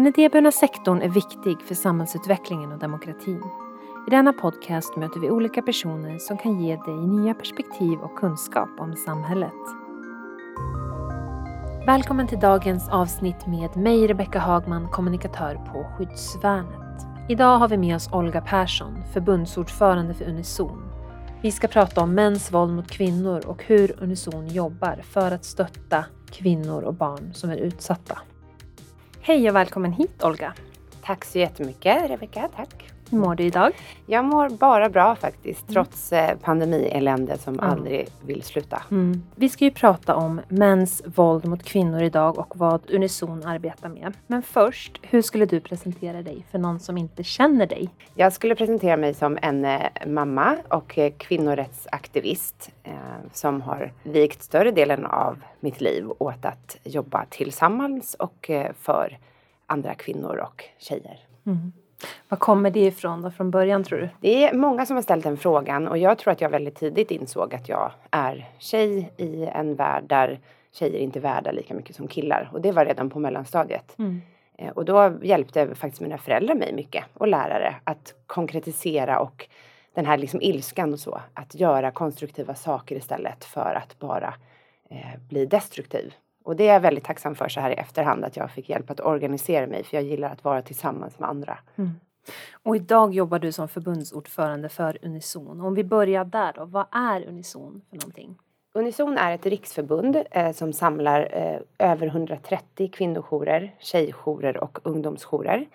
Den idéburna sektorn är viktig för samhällsutvecklingen och demokratin. I denna podcast möter vi olika personer som kan ge dig nya perspektiv och kunskap om samhället. Välkommen till dagens avsnitt med mig Rebecka Hagman, kommunikatör på Skyddsvärnet. Idag har vi med oss Olga Persson, förbundsordförande för Unison. Vi ska prata om mäns våld mot kvinnor och hur Unison jobbar för att stötta kvinnor och barn som är utsatta. Hej och välkommen hit Olga! Tack så jättemycket Rebecka, tack! Hur mår du idag? Jag mår bara bra faktiskt, mm. trots eh, pandemielände som mm. aldrig vill sluta. Mm. Vi ska ju prata om mäns våld mot kvinnor idag och vad Unison arbetar med. Men först, hur skulle du presentera dig för någon som inte känner dig? Jag skulle presentera mig som en eh, mamma och eh, kvinnorättsaktivist eh, som har vikt större delen av mitt liv åt att jobba tillsammans och för andra kvinnor och tjejer. Mm. Var kommer det ifrån då från början tror du? Det är många som har ställt den frågan och jag tror att jag väldigt tidigt insåg att jag är tjej i en värld där tjejer inte är värda lika mycket som killar. Och det var redan på mellanstadiet. Mm. Eh, och då hjälpte faktiskt mina föräldrar mig mycket och lärare att konkretisera och den här liksom ilskan och så. Att göra konstruktiva saker istället för att bara eh, bli destruktiv. Och det är jag väldigt tacksam för så här i efterhand att jag fick hjälp att organisera mig för jag gillar att vara tillsammans med andra. Mm. Och idag jobbar du som förbundsordförande för Unison. Om vi börjar där då, vad är Unison för någonting? Unison är ett riksförbund eh, som samlar eh, över 130 kvinnojourer, tjejjourer och ungdomsjourer.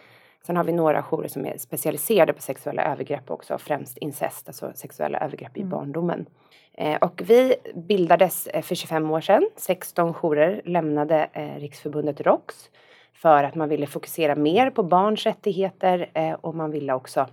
Sen har vi några jourer som är specialiserade på sexuella övergrepp också, främst incest, alltså sexuella övergrepp mm. i barndomen. Eh, och vi bildades eh, för 25 år sedan. 16 jourer lämnade eh, Riksförbundet ROX för att man ville fokusera mer på barns rättigheter och man ville också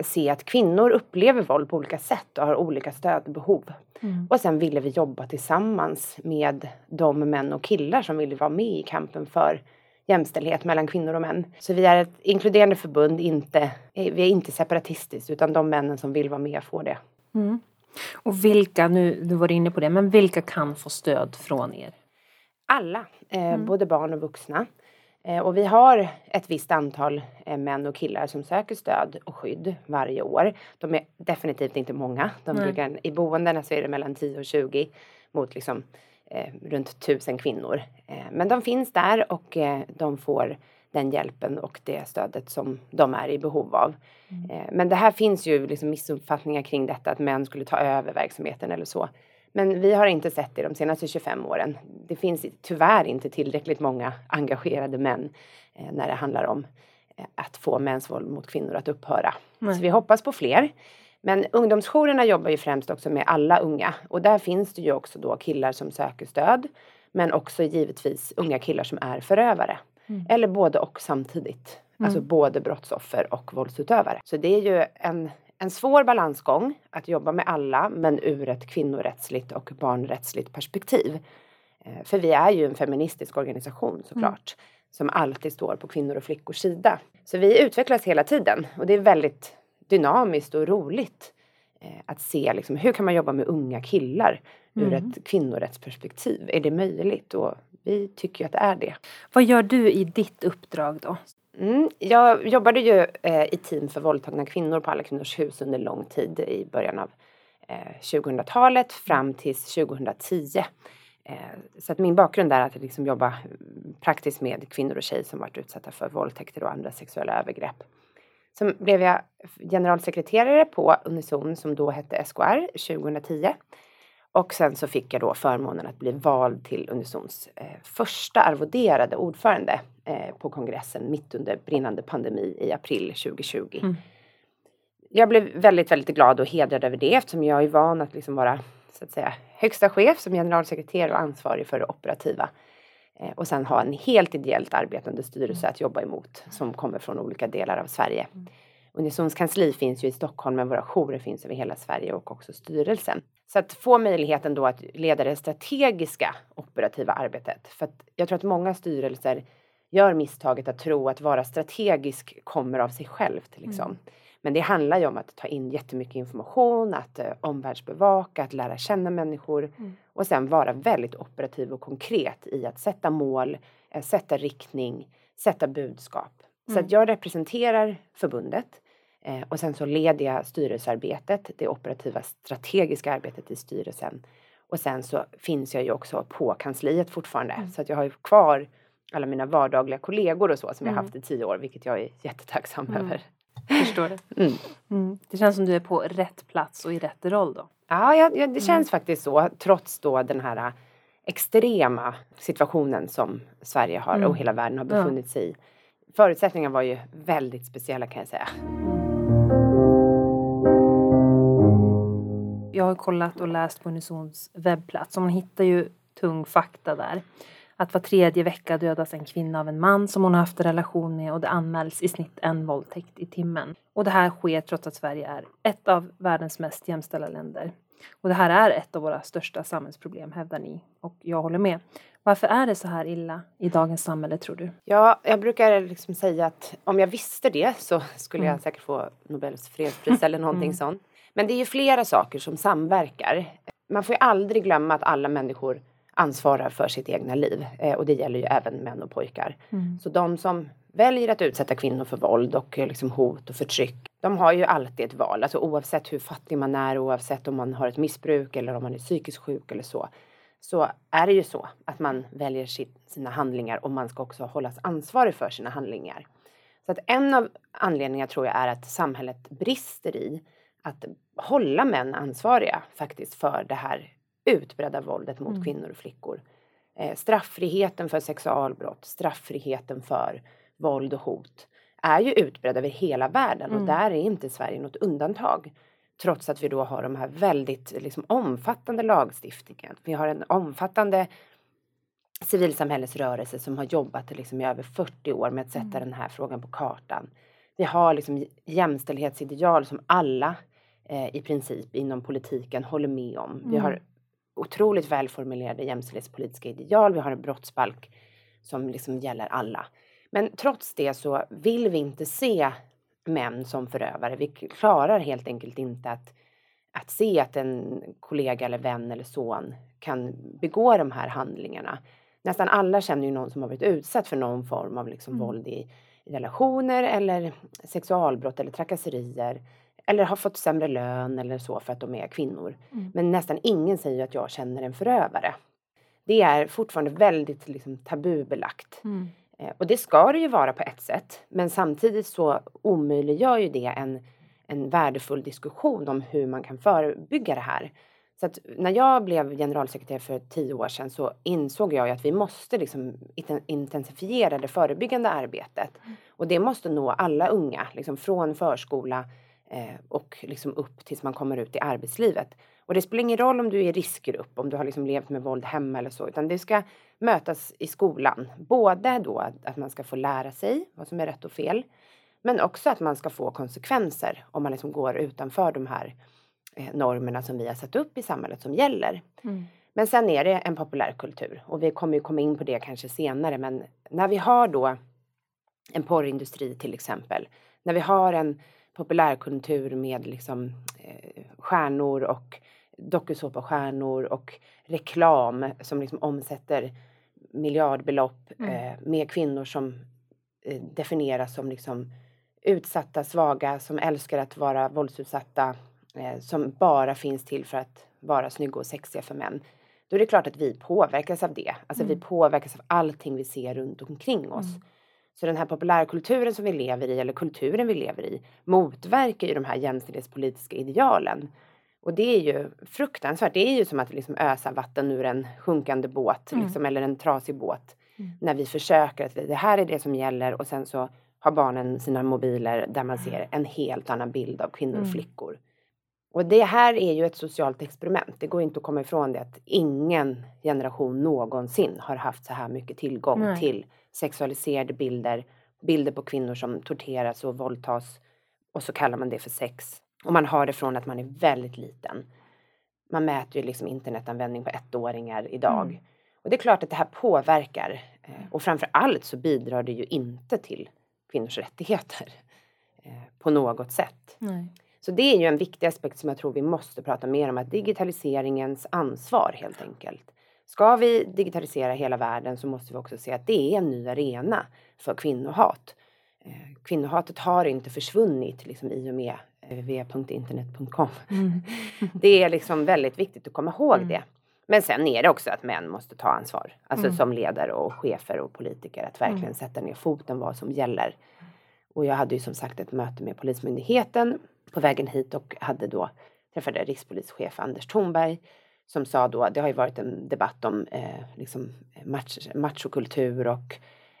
se att kvinnor upplever våld på olika sätt och har olika stödbehov. Mm. Och sen ville vi jobba tillsammans med de män och killar som ville vara med i kampen för jämställdhet mellan kvinnor och män. Så vi är ett inkluderande förbund, inte, vi är inte separatistiskt utan de männen som vill vara med får det. Mm. Och vilka, nu du var inne på det, men vilka kan få stöd från er? Alla, eh, mm. både barn och vuxna. Eh, och vi har ett visst antal eh, män och killar som söker stöd och skydd varje år. De är definitivt inte många. De brukar, I boendena så är det mellan 10 och 20 mot liksom, eh, runt tusen kvinnor. Eh, men de finns där och eh, de får den hjälpen och det stödet som de är i behov av. Mm. Eh, men det här finns ju liksom missuppfattningar kring detta att män skulle ta över verksamheten eller så. Men vi har inte sett det de senaste 25 åren. Det finns tyvärr inte tillräckligt många engagerade män eh, när det handlar om eh, att få mäns våld mot kvinnor att upphöra. Nej. Så vi hoppas på fler. Men ungdomsjourerna jobbar ju främst också med alla unga och där finns det ju också då killar som söker stöd men också givetvis unga killar som är förövare. Mm. Eller både och samtidigt. Mm. Alltså både brottsoffer och våldsutövare. Så det är ju en, en svår balansgång att jobba med alla men ur ett kvinnorättsligt och barnrättsligt perspektiv. Eh, för vi är ju en feministisk organisation såklart. Mm. Som alltid står på kvinnor och flickors sida. Så vi utvecklas hela tiden och det är väldigt dynamiskt och roligt eh, att se liksom, hur kan man jobba med unga killar ur mm. ett kvinnorättsperspektiv. Är det möjligt? Och vi tycker att det är det. Vad gör du i ditt uppdrag då? Mm, jag jobbade ju eh, i team för våldtagna kvinnor på Alla Kvinnors Hus under lång tid i början av eh, 2000-talet fram till 2010. Eh, så att min bakgrund är att liksom jobba mm, praktiskt med kvinnor och tjejer som varit utsatta för våldtäkter och andra sexuella övergrepp. Sen blev jag generalsekreterare på Unison som då hette SKR 2010 och sen så fick jag då förmånen att bli vald till Unisons eh, första arvoderade ordförande eh, på kongressen mitt under brinnande pandemi i april 2020. Mm. Jag blev väldigt, väldigt glad och hedrad över det eftersom jag är van att liksom vara så att säga högsta chef som generalsekreterare och ansvarig för det operativa. Eh, och sen ha en helt ideellt arbetande styrelse mm. att jobba emot som kommer från olika delar av Sverige. Mm. Unisons kansli finns ju i Stockholm men våra jourer finns över hela Sverige och också styrelsen. Så att få möjligheten då att leda det strategiska operativa arbetet. För att jag tror att många styrelser gör misstaget att tro att vara strategisk kommer av sig självt. Liksom. Mm. Men det handlar ju om att ta in jättemycket information, att eh, omvärldsbevaka, att lära känna människor mm. och sen vara väldigt operativ och konkret i att sätta mål, eh, sätta riktning, sätta budskap. Så att mm. jag representerar förbundet eh, och sen så leder jag styrelsearbetet, det operativa strategiska arbetet i styrelsen. Och sen så finns jag ju också på kansliet fortfarande mm. så att jag har ju kvar alla mina vardagliga kollegor och så som mm. jag haft i tio år vilket jag är jättetacksam mm. över. Förstår det. Mm. mm. Det känns som du är på rätt plats och i rätt roll då. Ja, ja det mm. känns faktiskt så trots då den här äh, extrema situationen som Sverige har och hela världen har befunnit sig i. Förutsättningarna var ju väldigt speciella kan jag säga. Jag har kollat och läst på Unisons webbplats och man hittar ju tung fakta där att var tredje vecka dödas en kvinna av en man som hon har haft en relation med och det anmäls i snitt en våldtäkt i timmen. Och det här sker trots att Sverige är ett av världens mest jämställda länder. Och det här är ett av våra största samhällsproblem hävdar ni och jag håller med. Varför är det så här illa i dagens samhälle tror du? Ja, jag brukar liksom säga att om jag visste det så skulle mm. jag säkert få Nobels fredspris eller någonting mm. sånt. Men det är ju flera saker som samverkar. Man får ju aldrig glömma att alla människor ansvarar för sitt egna liv. Eh, och det gäller ju även män och pojkar. Mm. Så de som väljer att utsätta kvinnor för våld och eh, liksom hot och förtryck. De har ju alltid ett val, alltså oavsett hur fattig man är, oavsett om man har ett missbruk eller om man är psykiskt sjuk eller så. Så är det ju så att man väljer sina handlingar och man ska också hållas ansvarig för sina handlingar. Så att en av anledningarna tror jag är att samhället brister i att hålla män ansvariga faktiskt för det här utbredda våldet mot mm. kvinnor och flickor. Eh, strafffriheten för sexualbrott, strafffriheten för våld och hot är ju utbredd över hela världen mm. och där är inte Sverige något undantag. Trots att vi då har de här väldigt liksom, omfattande lagstiftningen. Vi har en omfattande civilsamhällesrörelse som har jobbat liksom, i över 40 år med att sätta mm. den här frågan på kartan. Vi har liksom jämställdhetsideal som alla eh, i princip inom politiken håller med om. Mm. Vi har otroligt välformulerade jämställdhetspolitiska ideal. Vi har en brottsbalk som liksom gäller alla. Men trots det så vill vi inte se män som förövare. Vi klarar helt enkelt inte att, att se att en kollega eller vän eller son kan begå de här handlingarna. Nästan alla känner ju någon som har blivit utsatt för någon form av liksom mm. våld i, i relationer eller sexualbrott eller trakasserier eller har fått sämre lön eller så för att de är kvinnor. Mm. Men nästan ingen säger att jag känner en förövare. Det är fortfarande väldigt liksom, tabubelagt. Mm. Eh, och det ska det ju vara på ett sätt. Men samtidigt så omöjliggör ju det en, en värdefull diskussion om hur man kan förebygga det här. Så att när jag blev generalsekreterare för tio år sedan så insåg jag att vi måste liksom intensifiera det förebyggande arbetet. Mm. Och det måste nå alla unga, liksom från förskola och liksom upp tills man kommer ut i arbetslivet. Och det spelar ingen roll om du är i riskgrupp, om du har liksom levt med våld hemma eller så, utan det ska mötas i skolan. Både då att, att man ska få lära sig vad som är rätt och fel, men också att man ska få konsekvenser om man liksom går utanför de här eh, normerna som vi har satt upp i samhället som gäller. Mm. Men sen är det en populärkultur och vi kommer ju komma in på det kanske senare, men när vi har då en porrindustri till exempel, när vi har en populärkultur med liksom, eh, stjärnor och dokusåpastjärnor och reklam som liksom omsätter miljardbelopp mm. eh, med kvinnor som eh, definieras som liksom utsatta, svaga, som älskar att vara våldsutsatta, eh, som bara finns till för att vara snygga och sexiga för män. Då är det klart att vi påverkas av det. Alltså mm. vi påverkas av allting vi ser runt omkring oss. Mm. Så den här populärkulturen som vi lever i, eller kulturen vi lever i, motverkar ju de här jämställdhetspolitiska idealen. Och det är ju fruktansvärt. Det är ju som att liksom ösa vatten ur en sjunkande båt, mm. liksom, eller en trasig båt. Mm. När vi försöker att det här är det som gäller och sen så har barnen sina mobiler där man ser en helt annan bild av kvinnor och mm. flickor. Och det här är ju ett socialt experiment. Det går inte att komma ifrån det att ingen generation någonsin har haft så här mycket tillgång Nej. till sexualiserade bilder, bilder på kvinnor som torteras och våldtas och så kallar man det för sex. Och man har det från att man är väldigt liten. Man mäter ju liksom internetanvändning på ettåringar idag. Mm. Och det är klart att det här påverkar. Eh, och framför allt så bidrar det ju inte till kvinnors rättigheter eh, på något sätt. Nej. Så det är ju en viktig aspekt som jag tror vi måste prata mer om, att digitaliseringens ansvar helt enkelt. Ska vi digitalisera hela världen så måste vi också se att det är en ny arena för kvinnohat. Eh, kvinnohatet har inte försvunnit liksom, i och med www.internet.com. Mm. det är liksom väldigt viktigt att komma ihåg mm. det. Men sen är det också att män måste ta ansvar. Alltså mm. som ledare och chefer och politiker att verkligen mm. sätta ner foten vad som gäller. Och jag hade ju som sagt ett möte med Polismyndigheten på vägen hit och hade då träffade rikspolischef Anders Thornberg som sa då, det har ju varit en debatt om eh, liksom match, machokultur och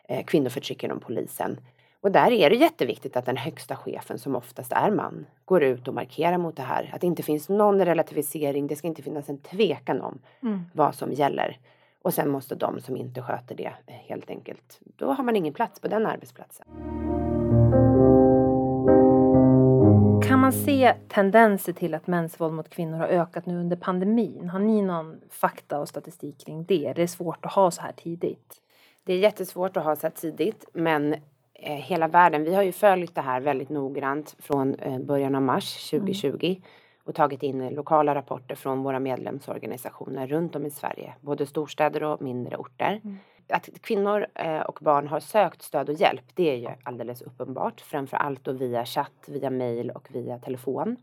eh, kvinnoförtryck inom polisen. Och där är det jätteviktigt att den högsta chefen, som oftast är man, går ut och markerar mot det här. Att det inte finns någon relativisering, det ska inte finnas en tvekan om mm. vad som gäller. Och sen måste de som inte sköter det eh, helt enkelt, då har man ingen plats på den arbetsplatsen. Kan man se tendenser till att mäns våld mot kvinnor har ökat nu under pandemin? Har ni någon fakta och statistik kring det? Det är svårt att ha så här tidigt. Det är jättesvårt att ha så här tidigt, men eh, hela världen, vi har ju följt det här väldigt noggrant från eh, början av mars 2020 mm. och tagit in lokala rapporter från våra medlemsorganisationer runt om i Sverige, både storstäder och mindre orter. Mm att kvinnor eh, och barn har sökt stöd och hjälp, det är ju alldeles uppenbart. Framför allt då via chatt, via mail och via telefon.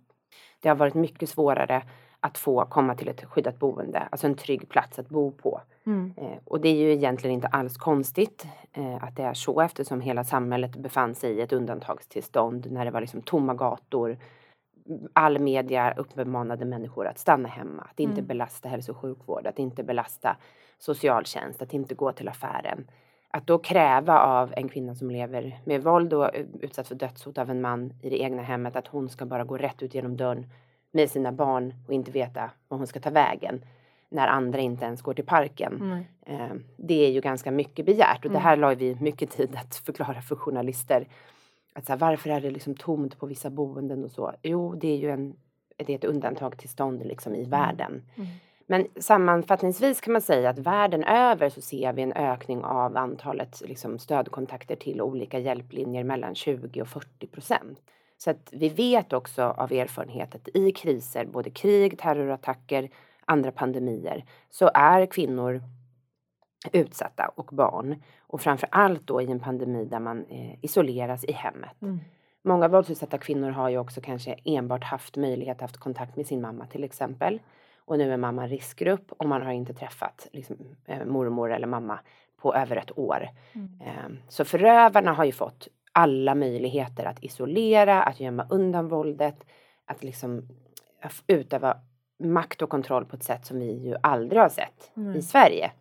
Det har varit mycket svårare att få komma till ett skyddat boende, alltså en trygg plats att bo på. Mm. Eh, och det är ju egentligen inte alls konstigt eh, att det är så eftersom hela samhället befann sig i ett undantagstillstånd när det var liksom tomma gator. All media uppmanade människor att stanna hemma, att inte mm. belasta hälso och sjukvård, att inte belasta socialtjänst, att inte gå till affären. Att då kräva av en kvinna som lever med våld och utsatt för dödshot av en man i det egna hemmet att hon ska bara gå rätt ut genom dörren med sina barn och inte veta var hon ska ta vägen när andra inte ens går till parken. Mm. Det är ju ganska mycket begärt och mm. det här la vi mycket tid att förklara för journalister. Att så här, varför är det liksom tomt på vissa boenden och så? Jo, det är ju en, det är ett undantagstillstånd liksom i mm. världen. Mm. Men sammanfattningsvis kan man säga att världen över så ser vi en ökning av antalet liksom, stödkontakter till olika hjälplinjer mellan 20 och 40 procent. Så att vi vet också av erfarenhet att i kriser, både krig, terrorattacker, andra pandemier, så är kvinnor utsatta och barn. Och framför allt då i en pandemi där man eh, isoleras i hemmet. Mm. Många våldsutsatta kvinnor har ju också kanske enbart haft möjlighet att haft kontakt med sin mamma till exempel. Och nu är mamma riskgrupp och man har inte träffat liksom, eh, mormor eller mamma på över ett år. Mm. Eh, så förövarna har ju fått alla möjligheter att isolera, att gömma undan våldet, att liksom utöva makt och kontroll på ett sätt som vi ju aldrig har sett mm. i Sverige.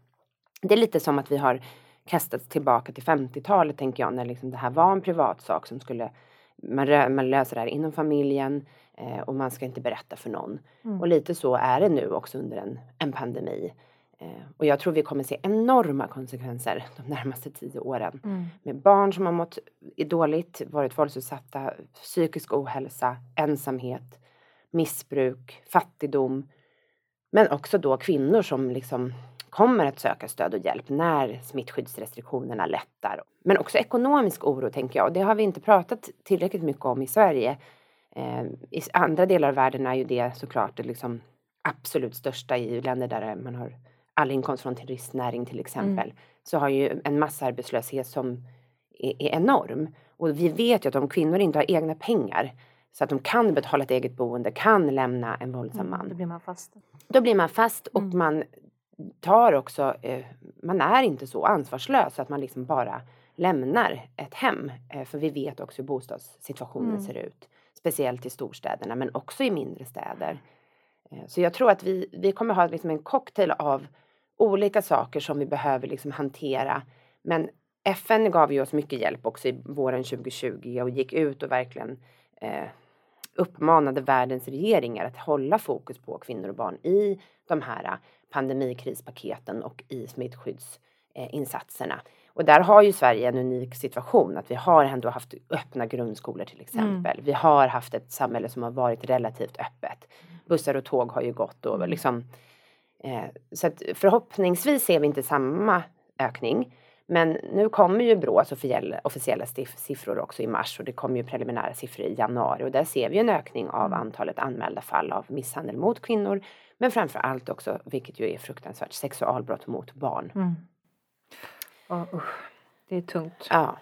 Det är lite som att vi har kastats tillbaka till 50-talet tänker jag, när liksom det här var en privatsak som skulle man, man löser det här inom familjen eh, och man ska inte berätta för någon. Mm. Och lite så är det nu också under en, en pandemi. Eh, och jag tror vi kommer se enorma konsekvenser de närmaste tio åren. Mm. Med barn som har mått dåligt, varit våldsutsatta, psykisk ohälsa, ensamhet, missbruk, fattigdom. Men också då kvinnor som liksom kommer att söka stöd och hjälp när smittskyddsrestriktionerna lättar. Men också ekonomisk oro tänker jag. Det har vi inte pratat tillräckligt mycket om i Sverige. Eh, I andra delar av världen är ju det såklart det liksom absolut största i länder där man har all inkomst från turistnäring till exempel. Mm. Så har ju en massarbetslöshet som är, är enorm. Och vi vet ju att om kvinnor inte har egna pengar så att de kan betala ett eget boende, kan lämna en våldsam mm, man. Mm, då blir man fast. Då blir man fast och mm. man tar också, eh, man är inte så ansvarslös att man liksom bara lämnar ett hem. Eh, för vi vet också hur bostadssituationen mm. ser ut. Speciellt i storstäderna men också i mindre städer. Eh, så jag tror att vi, vi kommer ha liksom en cocktail av olika saker som vi behöver liksom hantera. Men FN gav ju oss mycket hjälp också i våren 2020 och gick ut och verkligen eh, uppmanade världens regeringar att hålla fokus på kvinnor och barn i de här eh, pandemikrispaketen och i smittskyddsinsatserna. Och där har ju Sverige en unik situation att vi har ändå haft öppna grundskolor till exempel. Mm. Vi har haft ett samhälle som har varit relativt öppet. Bussar och tåg har ju gått och mm. liksom eh, så att förhoppningsvis ser vi inte samma ökning. Men nu kommer ju Brås officiella, officiella siffror också i mars och det kommer ju preliminära siffror i januari och där ser vi en ökning av mm. antalet anmälda fall av misshandel mot kvinnor Men framför allt också, vilket ju är fruktansvärt, sexualbrott mot barn. Mm. Oh, uh, det är tungt. Ja.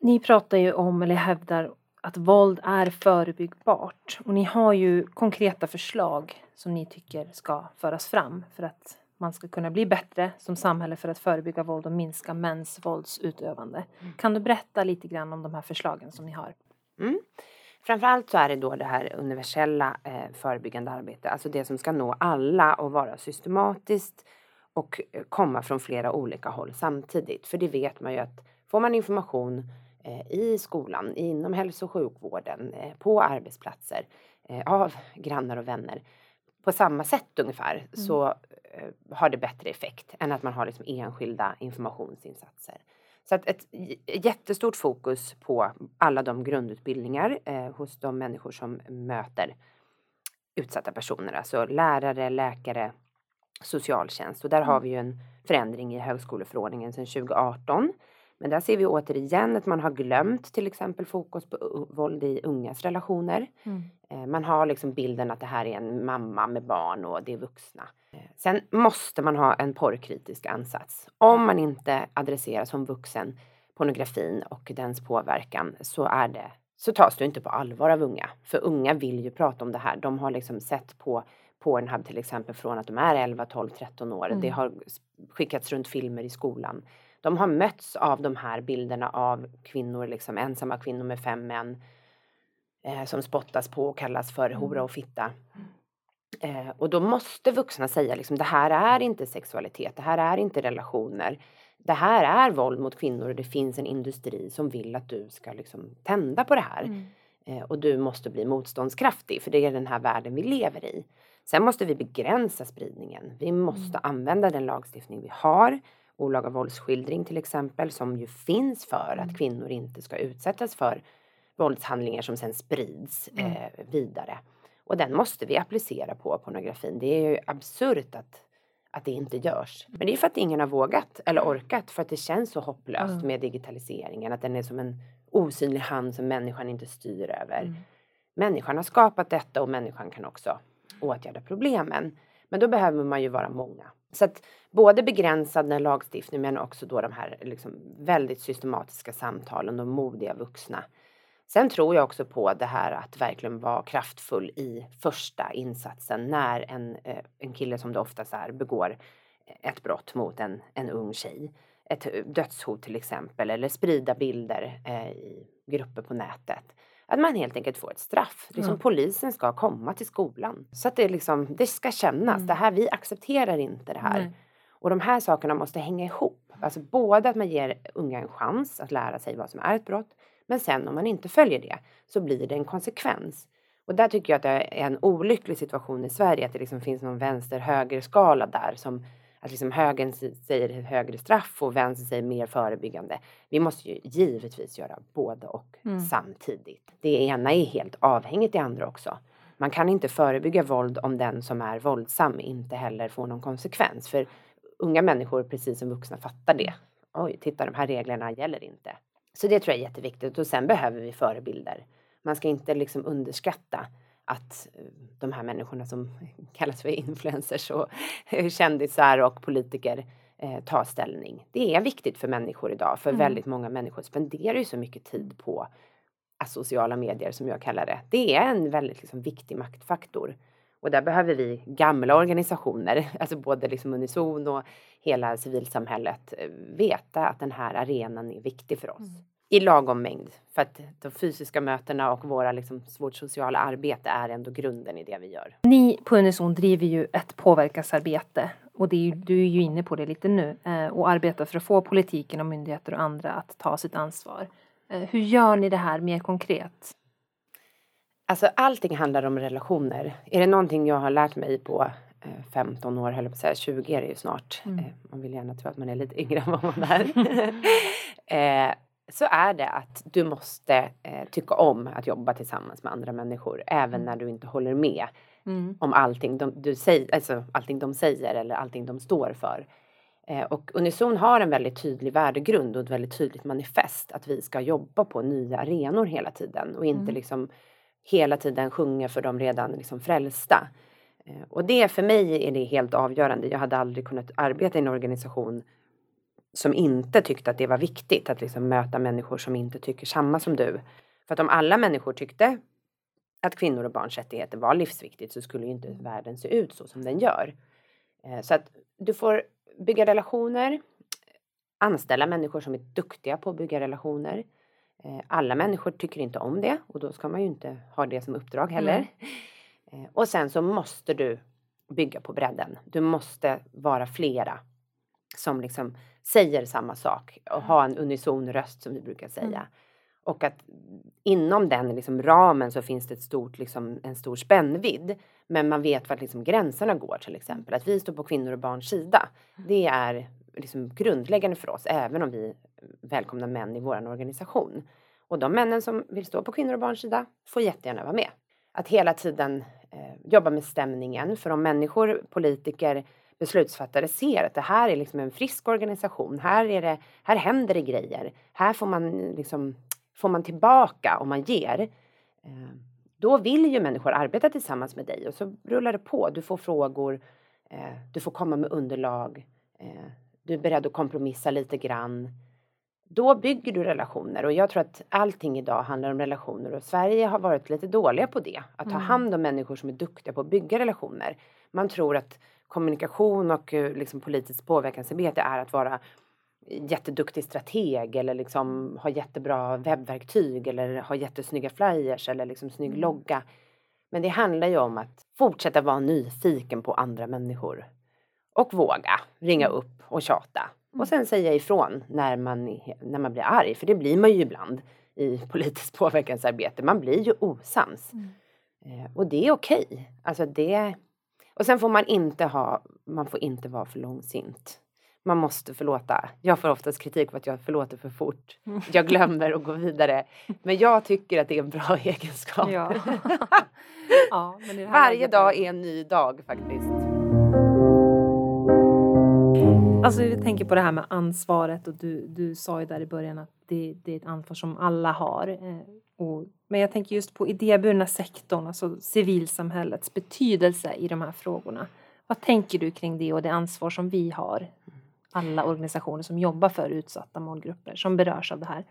Ni pratar ju om, eller hävdar, att våld är förebyggbart. Och ni har ju konkreta förslag som ni tycker ska föras fram för att man ska kunna bli bättre som samhälle för att förebygga våld och minska mäns våldsutövande. Mm. Kan du berätta lite grann om de här förslagen som ni har? Mm. Framförallt så är det då det här universella eh, förebyggande arbetet, alltså det som ska nå alla och vara systematiskt och eh, komma från flera olika håll samtidigt. För det vet man ju att får man information eh, i skolan, inom hälso och sjukvården, eh, på arbetsplatser, av grannar och vänner på samma sätt ungefär mm. så har det bättre effekt än att man har liksom enskilda informationsinsatser. Så att ett jättestort fokus på alla de grundutbildningar eh, hos de människor som möter utsatta personer, alltså lärare, läkare, socialtjänst. Och där har mm. vi ju en förändring i högskoleförordningen sedan 2018. Men där ser vi återigen att man har glömt till exempel fokus på våld i ungas relationer. Mm. Eh, man har liksom bilden att det här är en mamma med barn och det är vuxna. Eh, sen måste man ha en porrkritisk ansats. Om man inte adresserar som vuxen pornografin och dens påverkan så är det så tas det inte på allvar av unga. För unga vill ju prata om det här. De har liksom sett på Pornhub till exempel från att de är 11, 12, 13 år. Mm. Det har skickats runt filmer i skolan. De har mötts av de här bilderna av kvinnor, liksom ensamma kvinnor med fem män eh, som spottas på och kallas för hora mm. och fitta. Eh, och då måste vuxna säga liksom, det här är inte sexualitet, det här är inte relationer. Det här är våld mot kvinnor och det finns en industri som vill att du ska liksom tända på det här. Mm. Eh, och du måste bli motståndskraftig för det är den här världen vi lever i. Sen måste vi begränsa spridningen. Vi måste mm. använda den lagstiftning vi har. Olaga våldsskildring till exempel som ju finns för att mm. kvinnor inte ska utsättas för våldshandlingar som sen sprids mm. eh, vidare. Och den måste vi applicera på pornografin. Det är ju absurt att, att det inte görs. Men det är för att ingen har vågat eller orkat för att det känns så hopplöst mm. med digitaliseringen. Att den är som en osynlig hand som människan inte styr över. Mm. Människan har skapat detta och människan kan också åtgärda problemen. Men då behöver man ju vara många. Så att både begränsad lagstiftning men också då de här liksom väldigt systematiska samtalen, de modiga vuxna. Sen tror jag också på det här att verkligen vara kraftfull i första insatsen när en, eh, en kille som det oftast är begår ett brott mot en, en ung tjej. Ett dödshot till exempel eller sprida bilder eh, i grupper på nätet. Att man helt enkelt får ett straff. Liksom mm. Polisen ska komma till skolan. Så att det, liksom, det ska kännas. Mm. Det här, vi accepterar inte det här. Nej. Och de här sakerna måste hänga ihop. Alltså både att man ger unga en chans att lära sig vad som är ett brott. Men sen om man inte följer det så blir det en konsekvens. Och där tycker jag att det är en olycklig situation i Sverige. Att det liksom finns någon vänster-höger skala där som att liksom högern säger högre straff och vänstern säger mer förebyggande. Vi måste ju givetvis göra både och mm. samtidigt. Det ena är helt avhängigt det andra också. Man kan inte förebygga våld om den som är våldsam inte heller får någon konsekvens. För unga människor, precis som vuxna, fattar det. Oj, titta de här reglerna gäller inte. Så det tror jag är jätteviktigt och sen behöver vi förebilder. Man ska inte liksom underskatta att eh, de här människorna som kallas för influencers och kändisar och politiker eh, tar ställning. Det är viktigt för människor idag, för mm. väldigt många människor spenderar ju så mycket tid på sociala medier som jag kallar det. Det är en väldigt liksom, viktig maktfaktor. Och där behöver vi gamla organisationer, alltså både liksom Unison och hela civilsamhället, eh, veta att den här arenan är viktig för oss. Mm i lagom mängd. För att de fysiska mötena och våra, liksom, vårt sociala arbete är ändå grunden i det vi gör. Ni på Unison driver ju ett påverkansarbete och det är du är ju inne på det lite nu eh, och arbetar för att få politiken och myndigheter och andra att ta sitt ansvar. Eh, hur gör ni det här mer konkret? Alltså allting handlar om relationer. Är det någonting jag har lärt mig på 15 eh, år, höll på att säga, 20 är det ju snart. Mm. Man vill gärna tro att man är lite yngre än vad man är. så är det att du måste eh, tycka om att jobba tillsammans med andra människor även mm. när du inte håller med mm. om allting de, du säger, alltså allting de säger eller allting de står för. Eh, och Unison har en väldigt tydlig värdegrund och ett väldigt tydligt manifest att vi ska jobba på nya arenor hela tiden och inte mm. liksom hela tiden sjunga för de redan liksom frälsta. Eh, och det för mig är det helt avgörande. Jag hade aldrig kunnat arbeta i en organisation som inte tyckte att det var viktigt att liksom möta människor som inte tycker samma som du. För att om alla människor tyckte att kvinnor och barns rättigheter var livsviktigt så skulle ju inte världen se ut så som den gör. Eh, så att du får bygga relationer, anställa människor som är duktiga på att bygga relationer. Eh, alla människor tycker inte om det och då ska man ju inte ha det som uppdrag heller. Mm. Och sen så måste du bygga på bredden. Du måste vara flera som liksom säger samma sak och ha en unison röst som vi brukar säga. Mm. Och att inom den liksom ramen så finns det ett stort, liksom, en stor spännvidd. Men man vet vart liksom gränserna går till exempel. Att vi står på kvinnor och barns sida. Mm. Det är liksom grundläggande för oss även om vi välkomnar män i vår organisation. Och de männen som vill stå på kvinnor och barns sida får jättegärna vara med. Att hela tiden eh, jobba med stämningen. För om människor, politiker, beslutsfattare ser att det här är liksom en frisk organisation. Här, är det, här händer det grejer. Här får man, liksom, får man tillbaka om man ger. Eh, då vill ju människor arbeta tillsammans med dig och så rullar det på. Du får frågor, eh, du får komma med underlag. Eh, du är beredd att kompromissa lite grann. Då bygger du relationer och jag tror att allting idag handlar om relationer och Sverige har varit lite dåliga på det. Att ta mm. hand om människor som är duktiga på att bygga relationer. Man tror att kommunikation och eh, liksom politiskt påverkansarbete är att vara jätteduktig strateg eller liksom ha jättebra webbverktyg eller ha jättesnygga flyers eller liksom snygg mm. logga. Men det handlar ju om att fortsätta vara nyfiken på andra människor. Och våga ringa mm. upp och tjata. Och mm. sen säga ifrån när man, när man blir arg, för det blir man ju ibland i politiskt påverkansarbete. Man blir ju osams. Mm. Eh, och det är okej. Okay. Alltså det... Och sen får man inte ha, man får inte vara för långsint. Man måste förlåta. Jag får oftast kritik för att jag förlåter för fort. Jag glömmer att gå vidare. Men jag tycker att det är en bra egenskap. Ja. ja, Varje dag är en ny dag faktiskt. Alltså jag tänker på det här med ansvaret och du, du sa ju där i början att det, det är ett ansvar som alla har. Eh, och, men jag tänker just på idéburna sektorn, alltså civilsamhällets betydelse i de här frågorna. Vad tänker du kring det och det ansvar som vi har? Alla organisationer som jobbar för utsatta målgrupper som berörs av det här.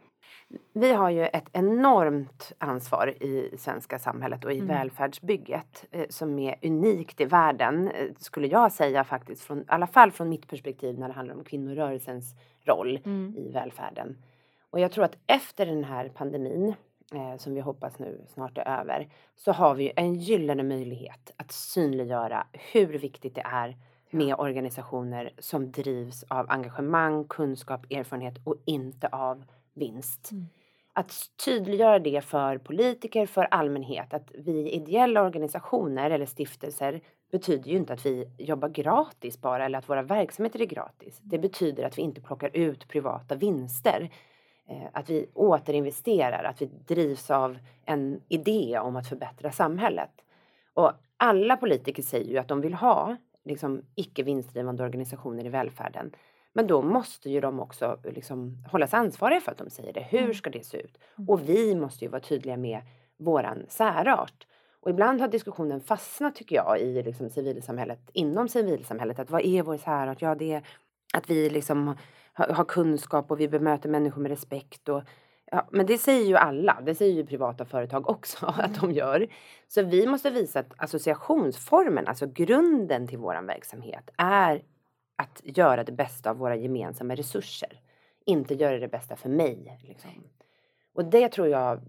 Vi har ju ett enormt ansvar i svenska samhället och i mm. välfärdsbygget eh, som är unikt i världen, eh, skulle jag säga faktiskt, från, i alla fall från mitt perspektiv när det handlar om kvinnorörelsens roll mm. i välfärden. Och jag tror att efter den här pandemin, eh, som vi hoppas nu snart är över, så har vi en gyllene möjlighet att synliggöra hur viktigt det är med organisationer som drivs av engagemang, kunskap, erfarenhet och inte av vinst. Mm. Att tydliggöra det för politiker, för allmänhet, att vi ideella organisationer eller stiftelser betyder ju inte att vi jobbar gratis bara eller att våra verksamheter är gratis. Det betyder att vi inte plockar ut privata vinster. Eh, att vi återinvesterar, att vi drivs av en idé om att förbättra samhället. Och alla politiker säger ju att de vill ha liksom, icke vinstdrivande organisationer i välfärden. Men då måste ju de också liksom hållas ansvariga för att de säger det. Hur mm. ska det se ut? Mm. Och vi måste ju vara tydliga med våran särart. Och ibland har diskussionen fastnat tycker jag i liksom civilsamhället, inom civilsamhället. Att vad är vår särart? Ja, det är att vi liksom har, kunskap och vi bemöter människor med respekt. Och, ja, men det säger ju alla, det säger ju privata företag också mm. att de gör. Så vi måste visa att associationsformen, alltså grunden till våran verksamhet, är att göra det bästa av våra gemensamma resurser. Inte göra det bästa för mig. Liksom. Och det tror jag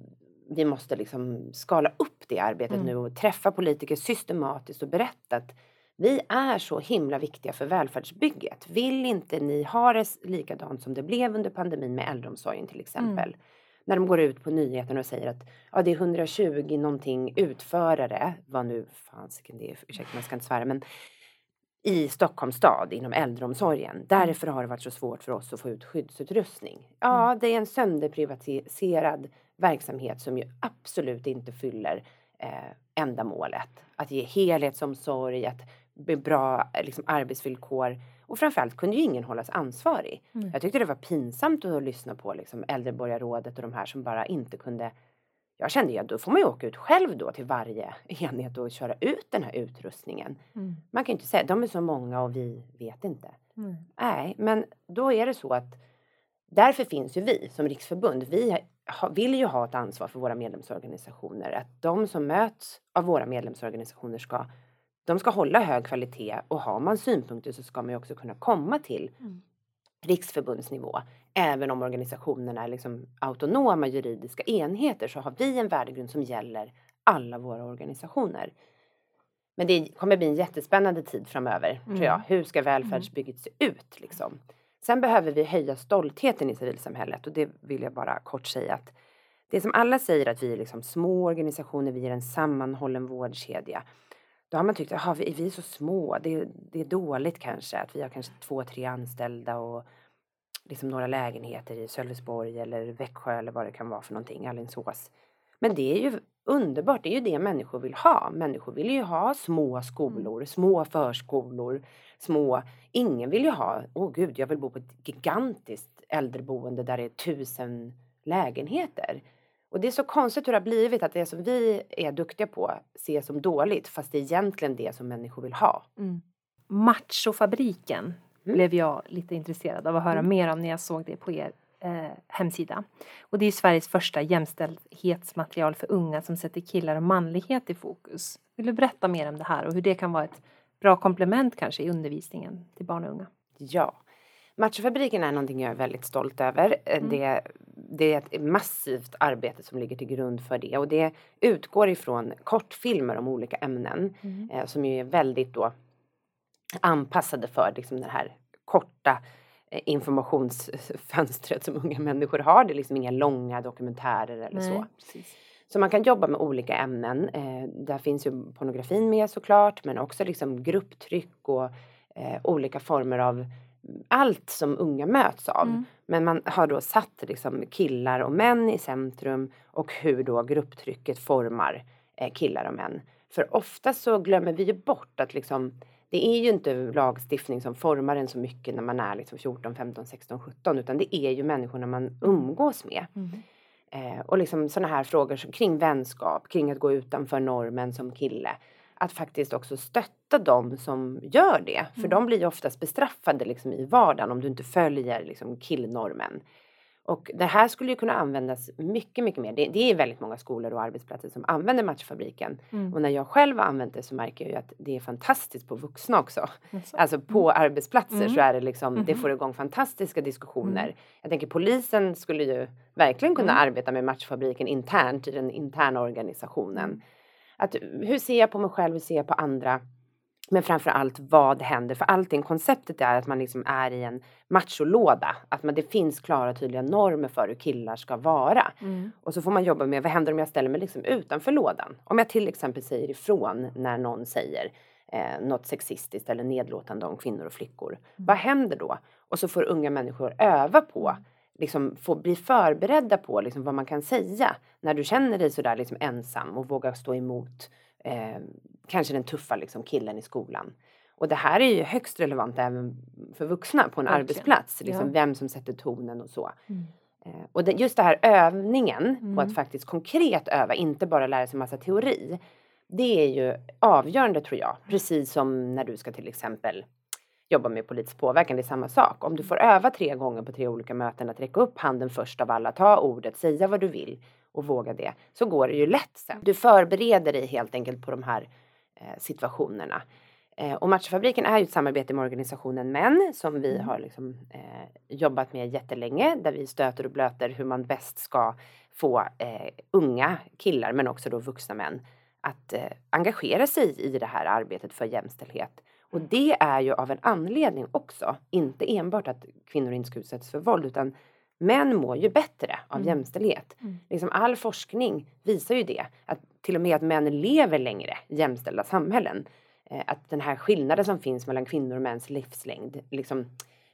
vi måste liksom skala upp det arbetet mm. nu och träffa politiker systematiskt och berätta att vi är så himla viktiga för välfärdsbygget. Vill inte ni ha det likadant som det blev under pandemin med äldreomsorgen till exempel? Mm. När de går ut på nyheterna och säger att ja, det är 120 någonting utförare, vad nu fasiken det är, ursäkta man ska inte svära, men i Stockholms stad inom äldreomsorgen. Mm. Därför har det varit så svårt för oss att få ut skyddsutrustning. Ja, mm. det är en sönderprivatiserad verksamhet som ju absolut inte fyller eh, ändamålet. Att ge helhetsomsorg, att bra liksom, arbetsvillkor och framförallt kunde ju ingen hållas ansvarig. Mm. Jag tyckte det var pinsamt att lyssna på liksom, äldreborgarrådet och de här som bara inte kunde jag kände ju att då får man ju åka ut själv då till varje enhet och köra ut den här utrustningen. Mm. Man kan ju inte säga de är så många och vi vet inte. Mm. Nej, men då är det så att därför finns ju vi som riksförbund. Vi vill ju ha ett ansvar för våra medlemsorganisationer. Att de som möts av våra medlemsorganisationer ska, de ska hålla hög kvalitet och har man synpunkter så ska man ju också kunna komma till mm. riksförbundsnivå. Även om organisationerna är liksom autonoma juridiska enheter så har vi en värdegrund som gäller alla våra organisationer. Men det kommer bli en jättespännande tid framöver, mm. tror jag. Mm. Hur ska välfärdsbygget se ut liksom? Sen behöver vi höja stoltheten i civilsamhället och det vill jag bara kort säga att det som alla säger att vi är liksom små organisationer, vi är en sammanhållen vårdkedja. Då har man tyckt att vi, vi är så små, det, det är dåligt kanske att vi har kanske två, tre anställda och liksom några lägenheter i Sölvesborg eller Växjö eller vad det kan vara för någonting, Alingsås. Men det är ju underbart, det är ju det människor vill ha. Människor vill ju ha små skolor, mm. små förskolor, små... Ingen vill ju ha, åh oh gud, jag vill bo på ett gigantiskt äldreboende där det är tusen lägenheter. Och det är så konstigt hur det har blivit att det som vi är duktiga på ses som dåligt fast det är egentligen det som människor vill ha. Mm. Machofabriken mm. blev jag lite intresserad av att höra mm. mer om när jag såg det på er eh, hemsida. Och det är Sveriges första jämställdhetsmaterial för unga som sätter killar och manlighet i fokus. Vill du berätta mer om det här och hur det kan vara ett bra komplement kanske i undervisningen till barn och unga? Ja. Machofabriken är någonting jag är väldigt stolt över. Eh, mm. Det, det, är ett massivt arbete som ligger till grund för det och det utgår ifrån kortfilmer om olika ämnen mm. eh, som ju är väldigt då anpassade för liksom den här korta Eh, informationsfönstret som unga människor har. Det är liksom inga långa dokumentärer eller Nej, så. Precis. Så man kan jobba med olika ämnen. Eh, där finns ju pornografin med såklart men också liksom grupptryck och eh, olika former av allt som unga möts av. Mm. Men man har då satt liksom killar och män i centrum och hur då grupptrycket formar eh, killar och män. För ofta så glömmer vi ju bort att liksom det är ju inte lagstiftning som formar en så mycket när man är liksom 14, 15, 16, 17 utan det är ju människorna man umgås med. Mm. Eh, och liksom sådana här frågor som, kring vänskap, kring att gå utanför normen som kille. Att faktiskt också stötta dem som gör det. För mm. de blir ju oftast bestraffade liksom i vardagen om du inte följer liksom killnormen. Och det här skulle ju kunna användas mycket, mycket mer. Det, det är väldigt många skolor och arbetsplatser som använder Matchfabriken. Mm. Och när jag själv har använt det så märker jag ju att det är fantastiskt på vuxna också. Alltså, alltså på mm. arbetsplatser mm. så är det liksom, det mm-hmm. får igång fantastiska diskussioner. Mm. Jag tänker polisen skulle ju verkligen kunna mm. arbeta med Matchfabriken internt i den interna organisationen. Att, hur ser jag på mig själv, hur ser jag på andra? Men framför allt vad händer? För allting, konceptet är att man liksom är i en macholåda. Att man, det finns klara tydliga normer för hur killar ska vara. Mm. Och så får man jobba med vad händer om jag ställer mig liksom utanför lådan? Om jag till exempel säger ifrån när någon säger eh, något sexistiskt eller nedlåtande om kvinnor och flickor. Mm. Vad händer då? Och så får unga människor öva på liksom få bli förberedda på liksom vad man kan säga när du känner dig sådär liksom ensam och våga stå emot eh, kanske den tuffa liksom, killen i skolan. Och det här är ju högst relevant även för vuxna på en Verkligen. arbetsplats. Liksom ja. Vem som sätter tonen och så. Mm. Eh, och det, just det här övningen mm. på att faktiskt konkret öva, inte bara lära sig massa teori. Det är ju avgörande tror jag. Precis som när du ska till exempel jobba med politisk påverkan, det är samma sak. Om du får öva tre gånger på tre olika möten att räcka upp handen först av alla, ta ordet, säga vad du vill och våga det, så går det ju lätt sen. Du förbereder dig helt enkelt på de här eh, situationerna. Eh, och Matchfabriken är ju ett samarbete med organisationen Män som vi mm. har liksom, eh, jobbat med jättelänge där vi stöter och blöter hur man bäst ska få eh, unga killar men också då vuxna män att eh, engagera sig i det här arbetet för jämställdhet. Och det är ju av en anledning också, inte enbart att kvinnor inte ska utsättas för våld utan män mår ju bättre av mm. jämställdhet. Mm. Liksom all forskning visar ju det. Att till och med att män lever längre i jämställda samhällen. Eh, att den här skillnaden som finns mellan kvinnor och mäns livslängd liksom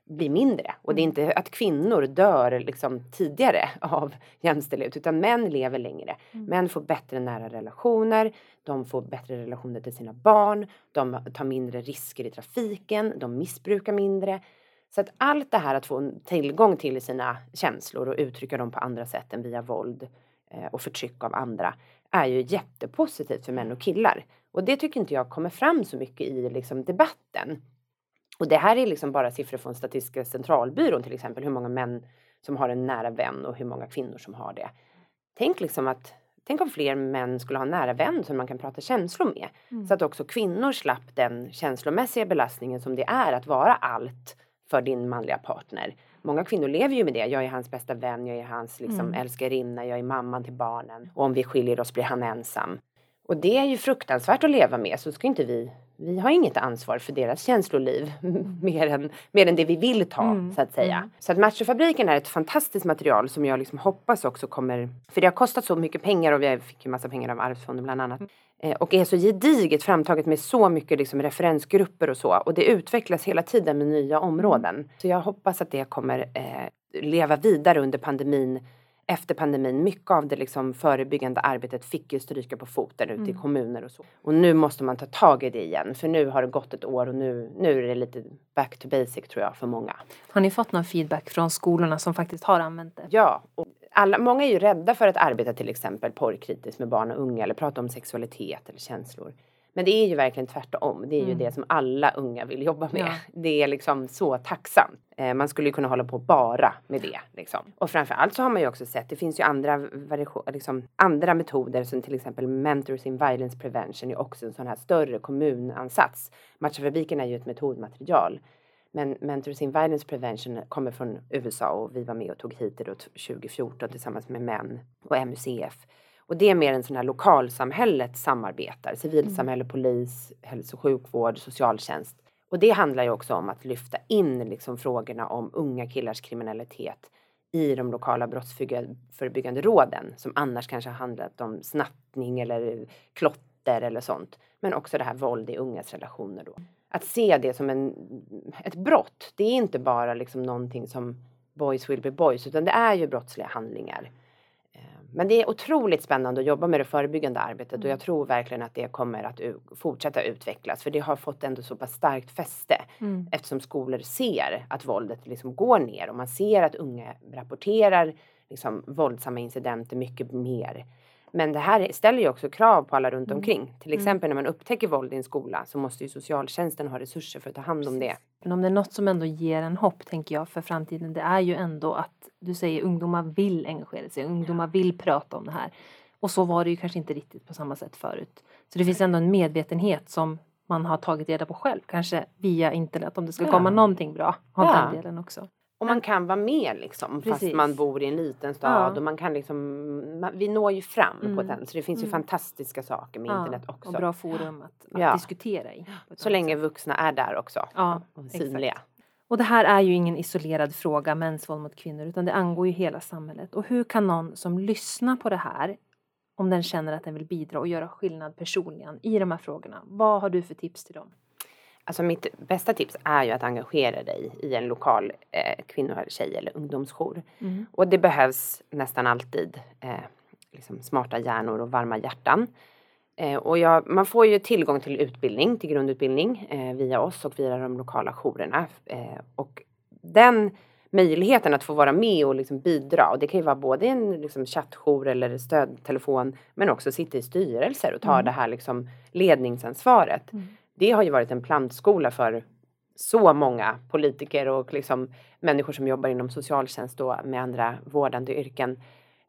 blir mindre. Och det är mm. inte att kvinnor dör liksom tidigare av jämställdhet utan män lever längre. Mm. Män får bättre nära relationer, de får bättre relationer till sina barn, de tar mindre risker i trafiken, de missbrukar mindre. Så att allt det här att få tillgång till sina känslor och uttrycka dem på andra sätt än via våld eh, och förtryck av andra är ju jättepositivt för män och killar. Och det tycker inte jag kommer fram så mycket i liksom, debatten. Och det här är liksom bara siffror från Statistiska centralbyrån till exempel, hur många män som har en nära vän och hur många kvinnor som har det. Tänk liksom att Tänk om fler män skulle ha en nära vän som man kan prata känslor med. Mm. Så att också kvinnor slapp den känslomässiga belastningen som det är att vara allt för din manliga partner. Många kvinnor lever ju med det. Jag är hans bästa vän, jag är hans liksom, mm. älskarinna, jag är mamman till barnen. Och om vi skiljer oss blir han ensam. Och det är ju fruktansvärt att leva med. Så ska inte vi vi har inget ansvar för deras känsloliv mer än, mer än det vi vill ta mm. så att säga. Mm. Så att Machofabriken är ett fantastiskt material som jag liksom hoppas också kommer, för det har kostat så mycket pengar och vi fick ju massa pengar av Arvsfonden bland annat. Eh, och är så gediget framtaget med så mycket liksom referensgrupper och så. Och det utvecklas hela tiden med nya områden. Så jag hoppas att det kommer eh, leva vidare under pandemin efter pandemin, mycket av det liksom förebyggande arbetet fick ju stryka på foten ute mm. i kommuner och så. Och nu måste man ta tag i det igen för nu har det gått ett år och nu, nu är det lite back to basic tror jag för många. Har ni fått någon feedback från skolorna som faktiskt har använt det? Ja, alla, många är ju rädda för att arbeta till exempel porrkritiskt med barn och unga eller prata om sexualitet eller känslor. Men det är ju verkligen tvärtom. Det är mm. ju det som alla unga vill jobba med. Ja. Det är liksom så tacksamt. Eh, man skulle ju kunna hålla på bara med det. Liksom. Och framförallt så har man ju också sett, det finns ju andra, liksom, andra metoder som till exempel Mentors in Violence Prevention är också en sån här större kommunansats. Matchafabriken är ju ett metodmaterial. Men Mentors in Violence Prevention kommer från USA och vi var med och tog hit det då 2014 tillsammans med MÄN och MUCF. Och det är mer en sån här lokalsamhället samarbetar, civilsamhälle, mm. polis, hälso och sjukvård, socialtjänst. Och det handlar ju också om att lyfta in liksom frågorna om unga killars kriminalitet i de lokala brottsförebyggande råden som annars kanske handlat om snattning eller klotter eller sånt. Men också det här våld i ungas relationer då. Att se det som en, ett brott, det är inte bara liksom någonting som boys will be boys utan det är ju brottsliga handlingar. Men det är otroligt spännande att jobba med det förebyggande arbetet och jag mm. tror verkligen att det kommer att fortsätta utvecklas för det har fått ändå så pass starkt fäste mm. eftersom skolor ser att våldet liksom går ner och man ser att unga rapporterar liksom våldsamma incidenter mycket mer. Men det här ställer ju också krav på alla runt mm. omkring. Till mm. exempel när man upptäcker våld i en skola så måste ju socialtjänsten ha resurser för att ta hand om det. Men om det är något som ändå ger en hopp tänker jag för framtiden det är ju ändå att du säger ungdomar vill engagera sig, ungdomar vill prata om det här. Och så var det ju kanske inte riktigt på samma sätt förut. Så det finns ändå en medvetenhet som man har tagit reda på själv, kanske via internet om det ska ja. komma någonting bra av ja. den delen också. Och man kan vara med liksom Precis. fast man bor i en liten stad ja. och man kan liksom, man, vi når ju fram mm. på den så det finns ju mm. fantastiska saker med ja. internet också. Och bra forum att, att ja. diskutera i. Så länge vuxna är där också och synliga. Exakt. Och det här är ju ingen isolerad fråga, mäns våld mot kvinnor, utan det angår ju hela samhället. Och hur kan någon som lyssnar på det här, om den känner att den vill bidra och göra skillnad personligen i de här frågorna, vad har du för tips till dem? Alltså mitt bästa tips är ju att engagera dig i en lokal eh, kvinno, tjej eller ungdomsjour. Mm. Och det behövs nästan alltid eh, liksom smarta hjärnor och varma hjärtan. Eh, och jag, man får ju tillgång till utbildning, till grundutbildning eh, via oss och via de lokala jourerna. Eh, och den möjligheten att få vara med och liksom bidra. Och det kan ju vara både en liksom chattjour eller stödtelefon men också sitta i styrelser och ta mm. det här liksom ledningsansvaret. Mm det har ju varit en plantskola för så många politiker och liksom människor som jobbar inom socialtjänst och med andra vårdande yrken.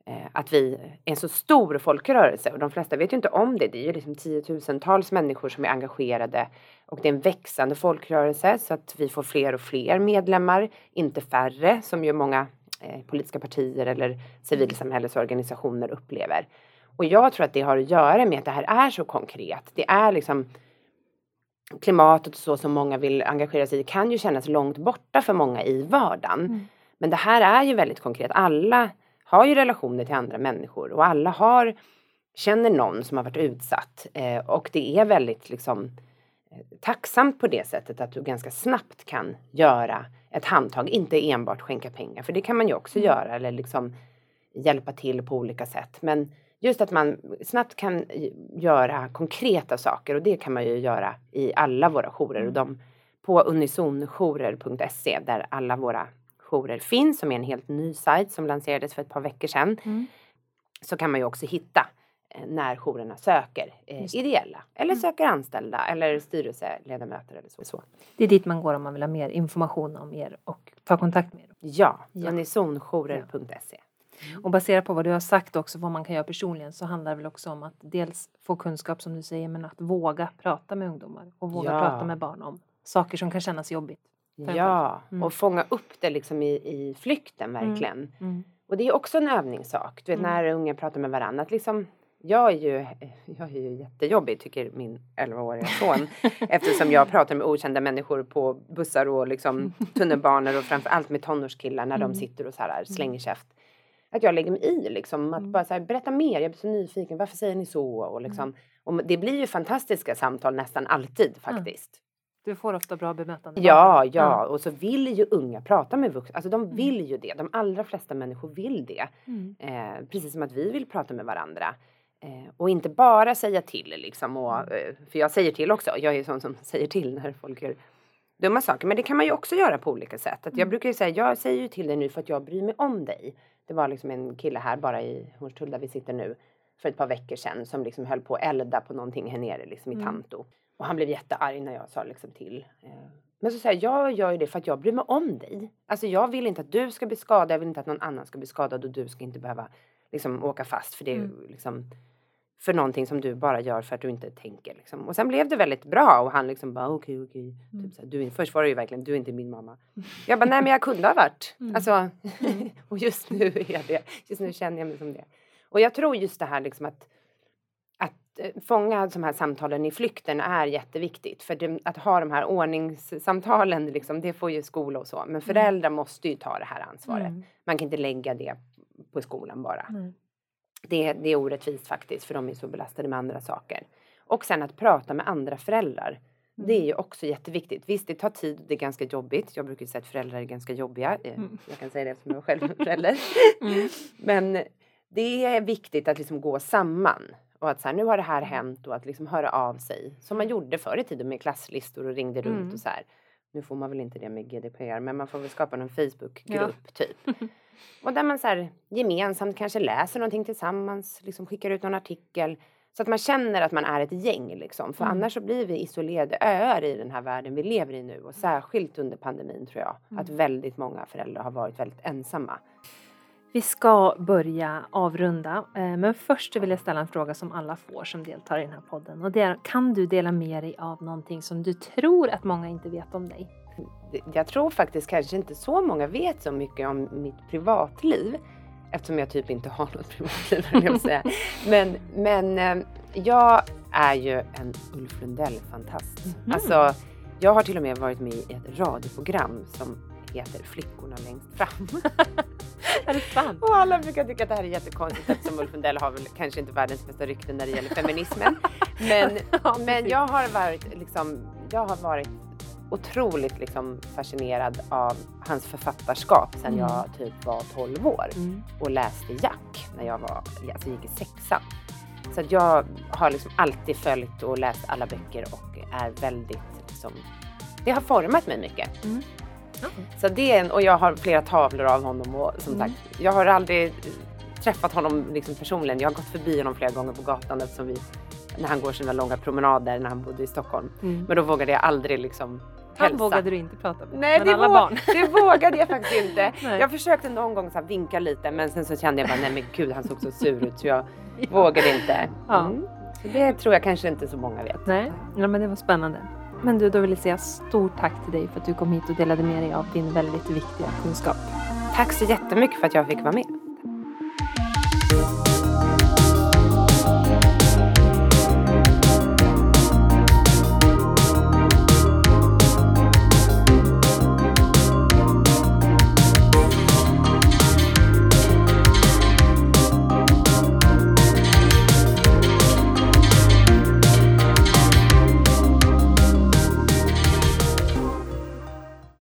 Eh, att vi är en så stor folkrörelse och de flesta vet ju inte om det. Det är ju liksom tiotusentals människor som är engagerade och det är en växande folkrörelse så att vi får fler och fler medlemmar, inte färre som ju många eh, politiska partier eller civilsamhällesorganisationer upplever. Och jag tror att det har att göra med att det här är så konkret. Det är liksom klimatet och så som många vill engagera sig i kan ju kännas långt borta för många i vardagen. Mm. Men det här är ju väldigt konkret. Alla har ju relationer till andra människor och alla har känner någon som har varit utsatt eh, och det är väldigt liksom eh, tacksamt på det sättet att du ganska snabbt kan göra ett handtag, inte enbart skänka pengar för det kan man ju också mm. göra eller liksom hjälpa till på olika sätt. Men just att man snabbt kan göra konkreta saker och det kan man ju göra i alla våra jourer. Och mm. de, på unisonjourer.se där alla våra jourer finns som är en helt ny sajt som lanserades för ett par veckor sedan. Mm. så kan man ju också hitta eh, när jourerna söker eh, ideella eller mm. söker anställda eller styrelseledamöter eller så. så. Det är dit man går om man vill ha mer information om er och ta kontakt med er? Ja, ja. unisonjourer.se. Mm. Och baserat på vad du har sagt också, vad man kan göra personligen, så handlar det väl också om att dels få kunskap som du säger, men att våga prata med ungdomar och våga ja. prata med barn om saker som kan kännas jobbigt. Ja, mm. och fånga upp det liksom i, i flykten mm. verkligen. Mm. Och det är också en övningssak, du vet mm. när unga pratar med varandra, att liksom jag är ju, jag är ju jättejobbig tycker min 11-åriga son eftersom jag pratar med okända människor på bussar och liksom tunnelbanor och framförallt med tonårskillar när mm. de sitter och så här slänger käft att jag lägger mig i liksom. Att mm. bara så här, berätta mer, jag blir så nyfiken, varför säger ni så? Och liksom, mm. och det blir ju fantastiska samtal nästan alltid faktiskt. Du får ofta bra bemötande. Ja, ja, och så vill ju unga prata med vuxna. Alltså de mm. vill ju det. De allra flesta människor vill det. Mm. Eh, precis som att vi vill prata med varandra. Eh, och inte bara säga till liksom. Och, eh, för jag säger till också. Jag är sån som säger till när folk gör dumma saker. Men det kan man ju också göra på olika sätt. Att jag mm. brukar ju säga, jag säger ju till dig nu för att jag bryr mig om dig. Det var liksom en kille här bara i Hornstull där vi sitter nu för ett par veckor sedan som liksom höll på att elda på någonting här nere liksom i mm. Tanto. Och han blev jättearg när jag sa liksom till. Eh, men så säger jag, jag gör ju det för att jag bryr mig om dig. Alltså jag vill inte att du ska bli skadad, jag vill inte att någon annan ska bli skadad och du ska inte behöva liksom åka fast för det mm. liksom för någonting som du bara gör för att du inte tänker. Liksom. Och sen blev det väldigt bra och han liksom bara okej, okay, okej. Okay. Mm. Typ du, först var det ju verkligen, du är inte min mamma. Jag bara, nej men jag kunde ha varit. Mm. Alltså, mm. och just nu är det, just nu känner jag mig som det. Och jag tror just det här liksom att, att eh, fånga de här samtalen i flykten är jätteviktigt. För det, att ha de här ordningssamtalen, liksom, det får ju skola och så. Men mm. föräldrar måste ju ta det här ansvaret. Mm. Man kan inte lägga det på skolan bara. Det, det är orättvist faktiskt för de är så belastade med andra saker. Och sen att prata med andra föräldrar. Mm. Det är ju också jätteviktigt. Visst, det tar tid, det är ganska jobbigt. Jag brukar säga att föräldrar är ganska jobbiga. Eh, mm. Jag kan säga det eftersom jag själv är förälder. Mm. Men det är viktigt att liksom gå samman. Och att så här, nu har det här hänt och att liksom höra av sig. Som man gjorde förr i tiden med klasslistor och ringde runt mm. och så här. Nu får man väl inte det med GDPR men man får väl skapa någon Facebookgrupp ja. typ. Och där man så här, gemensamt kanske läser någonting tillsammans, liksom skickar ut någon artikel. Så att man känner att man är ett gäng liksom. För mm. annars så blir vi isolerade öar i den här världen vi lever i nu. Och särskilt under pandemin tror jag. Mm. Att väldigt många föräldrar har varit väldigt ensamma. Vi ska börja avrunda, eh, men först vill jag ställa en fråga som alla får som deltar i den här podden. Och det är, kan du dela med dig av någonting som du tror att många inte vet om dig? jag tror faktiskt kanske inte så många vet så mycket om mitt privatliv. Eftersom jag typ inte har något privatliv, jag säga. Men, men eh, jag är ju en Ulf Lundell-fantast. Mm. Alltså, jag har till och med varit med i ett radioprogram som heter Flickorna längst fram. är det sant? Och alla brukar tycka att det här är jättekonstigt eftersom Ulf Lundell har väl kanske inte världens bästa rykte när det gäller feminismen. Men, ja, men jag har varit liksom, jag har varit otroligt liksom fascinerad av hans författarskap sen mm. jag typ var 12 år mm. och läste Jack när jag var, alltså gick i sexan. Så jag har liksom alltid följt och läst alla böcker och är väldigt liksom, det har format mig mycket. Mm. Så det är en, och jag har flera tavlor av honom och som mm. sagt, jag har aldrig träffat honom liksom personligen. Jag har gått förbi honom flera gånger på gatan eftersom vi när han går sina långa promenader när han bodde i Stockholm. Mm. Men då vågade jag aldrig liksom han vågade du inte prata med. Nej, men det, alla barn. det vågade jag faktiskt inte. Nej. Jag försökte någon gång så vinka lite men sen så kände jag bara nej men gud han såg så sur ut så jag ja. vågade inte. Ja. Mm. Så det tror jag kanske inte så många vet. Nej, ja, men det var spännande. Men du, då vill jag säga stort tack till dig för att du kom hit och delade med dig av din väldigt viktiga kunskap. Tack så jättemycket för att jag fick vara med.